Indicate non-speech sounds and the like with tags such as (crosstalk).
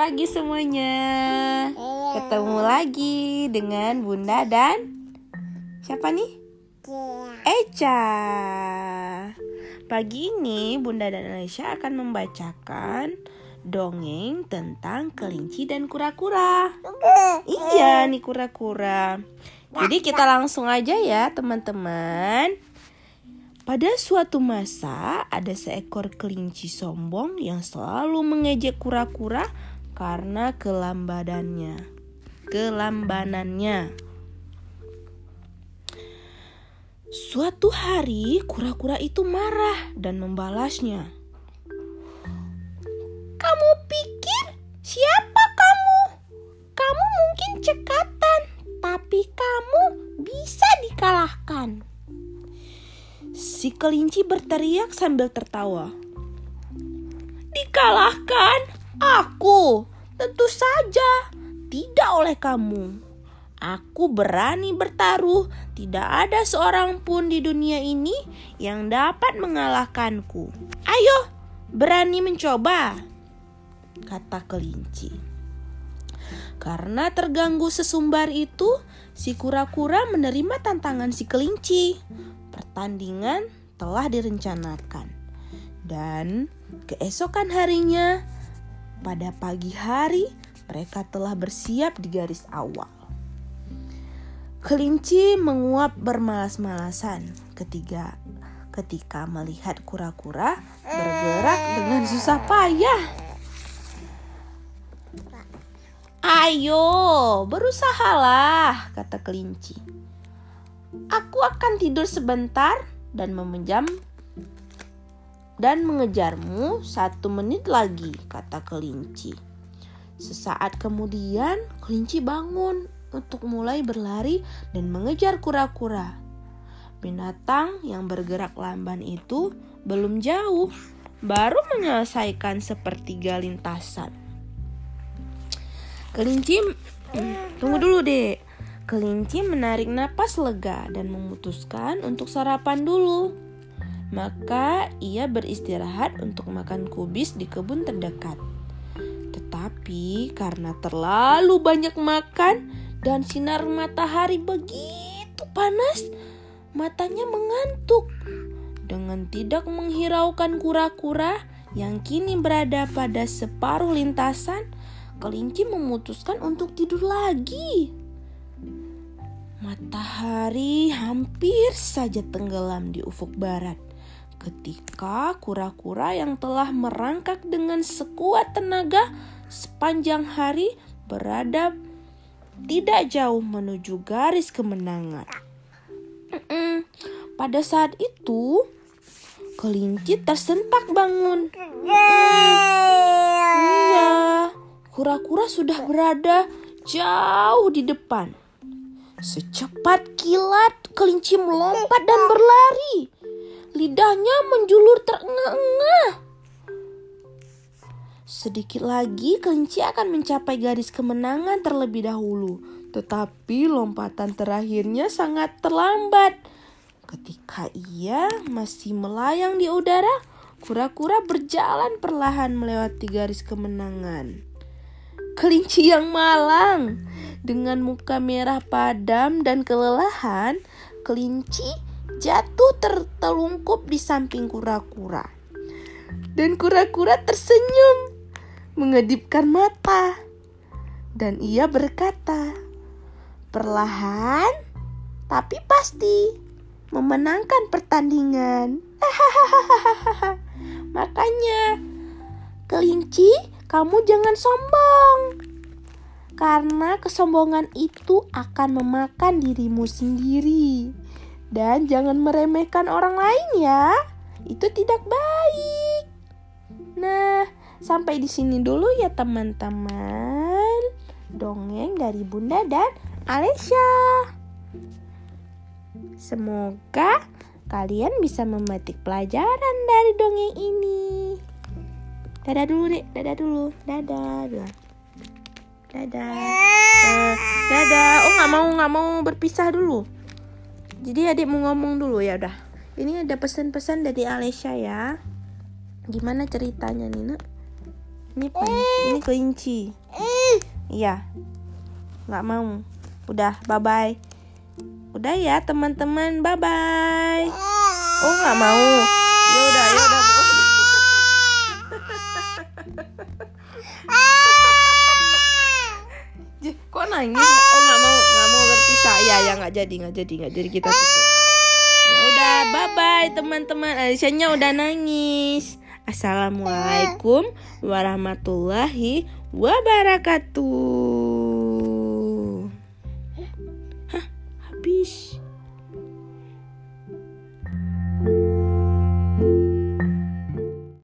pagi semuanya. Ketemu lagi dengan Bunda dan siapa nih? Eca. Pagi ini Bunda dan Alicia akan membacakan dongeng tentang kelinci dan kura-kura. Iya nih kura-kura. Jadi kita langsung aja ya teman-teman. Pada suatu masa ada seekor kelinci sombong yang selalu mengejek kura-kura karena kelambadannya. Kelambanannya. Suatu hari kura-kura itu marah dan membalasnya. Kamu pikir siapa kamu? Kamu mungkin cekatan, tapi kamu bisa dikalahkan. Si kelinci berteriak sambil tertawa. Dikalahkan? Aku? Tentu saja tidak oleh kamu. Aku berani bertaruh, tidak ada seorang pun di dunia ini yang dapat mengalahkanku. Ayo, berani mencoba, kata kelinci. Karena terganggu sesumbar itu, si kura-kura menerima tantangan si kelinci pertandingan telah direncanakan. Dan keesokan harinya, pada pagi hari, mereka telah bersiap di garis awal. Kelinci menguap bermalas-malasan ketiga ketika melihat kura-kura bergerak dengan susah payah. Ayo, berusahalah, kata kelinci. Aku akan tidur sebentar dan meminjam dan mengejarmu satu menit lagi, kata kelinci. Sesaat kemudian, kelinci bangun untuk mulai berlari dan mengejar kura-kura. Binatang yang bergerak lamban itu belum jauh, baru menyelesaikan sepertiga lintasan. Kelinci, tunggu dulu deh. Kelinci menarik napas lega dan memutuskan untuk sarapan dulu. Maka ia beristirahat untuk makan kubis di kebun terdekat. Tetapi karena terlalu banyak makan dan sinar matahari begitu panas, matanya mengantuk. Dengan tidak menghiraukan kura-kura yang kini berada pada separuh lintasan, kelinci memutuskan untuk tidur lagi. Matahari hampir saja tenggelam di ufuk barat ketika kura-kura yang telah merangkak dengan sekuat tenaga sepanjang hari berada tidak jauh menuju garis kemenangan. Pada saat itu, kelinci tersentak bangun. Iya, kura-kura sudah berada jauh di depan. Secepat kilat, kelinci melompat dan berlari. Lidahnya menjulur terengah-engah. Sedikit lagi kelinci akan mencapai garis kemenangan terlebih dahulu. Tetapi lompatan terakhirnya sangat terlambat. Ketika ia masih melayang di udara, kura-kura berjalan perlahan melewati garis kemenangan. Kelinci yang malang dengan muka merah padam dan kelelahan, kelinci jatuh tertelungkup di samping kura-kura. Dan kura-kura tersenyum, mengedipkan mata. Dan ia berkata, perlahan tapi pasti memenangkan pertandingan. (laughs) Makanya, kelinci, kamu jangan sombong karena kesombongan itu akan memakan dirimu sendiri. Dan jangan meremehkan orang lain ya. Itu tidak baik. Nah, sampai di sini dulu ya teman-teman. Dongeng dari Bunda dan Alesya. Semoga kalian bisa memetik pelajaran dari dongeng ini. Dadah dulu deh, dadah dulu, dadah. dadah. Dadah. Dadah. Oh nggak mau nggak mau berpisah dulu. Jadi adik mau ngomong dulu ya udah. Ini ada pesan-pesan dari Alesya ya. Gimana ceritanya nih nak? Ini pen, ini kelinci. Iya. Nggak mau. Udah, bye-bye. Udah ya teman-teman, bye-bye. Oh, nggak mau. Ya udah, ya udah. (laughs) Kok nangis? Oh nggak mau nggak mau berpisah ya ya nggak jadi nggak jadi nggak jadi kita tutup. Ya udah bye bye teman-teman. Alisianya udah nangis. Assalamualaikum warahmatullahi wabarakatuh.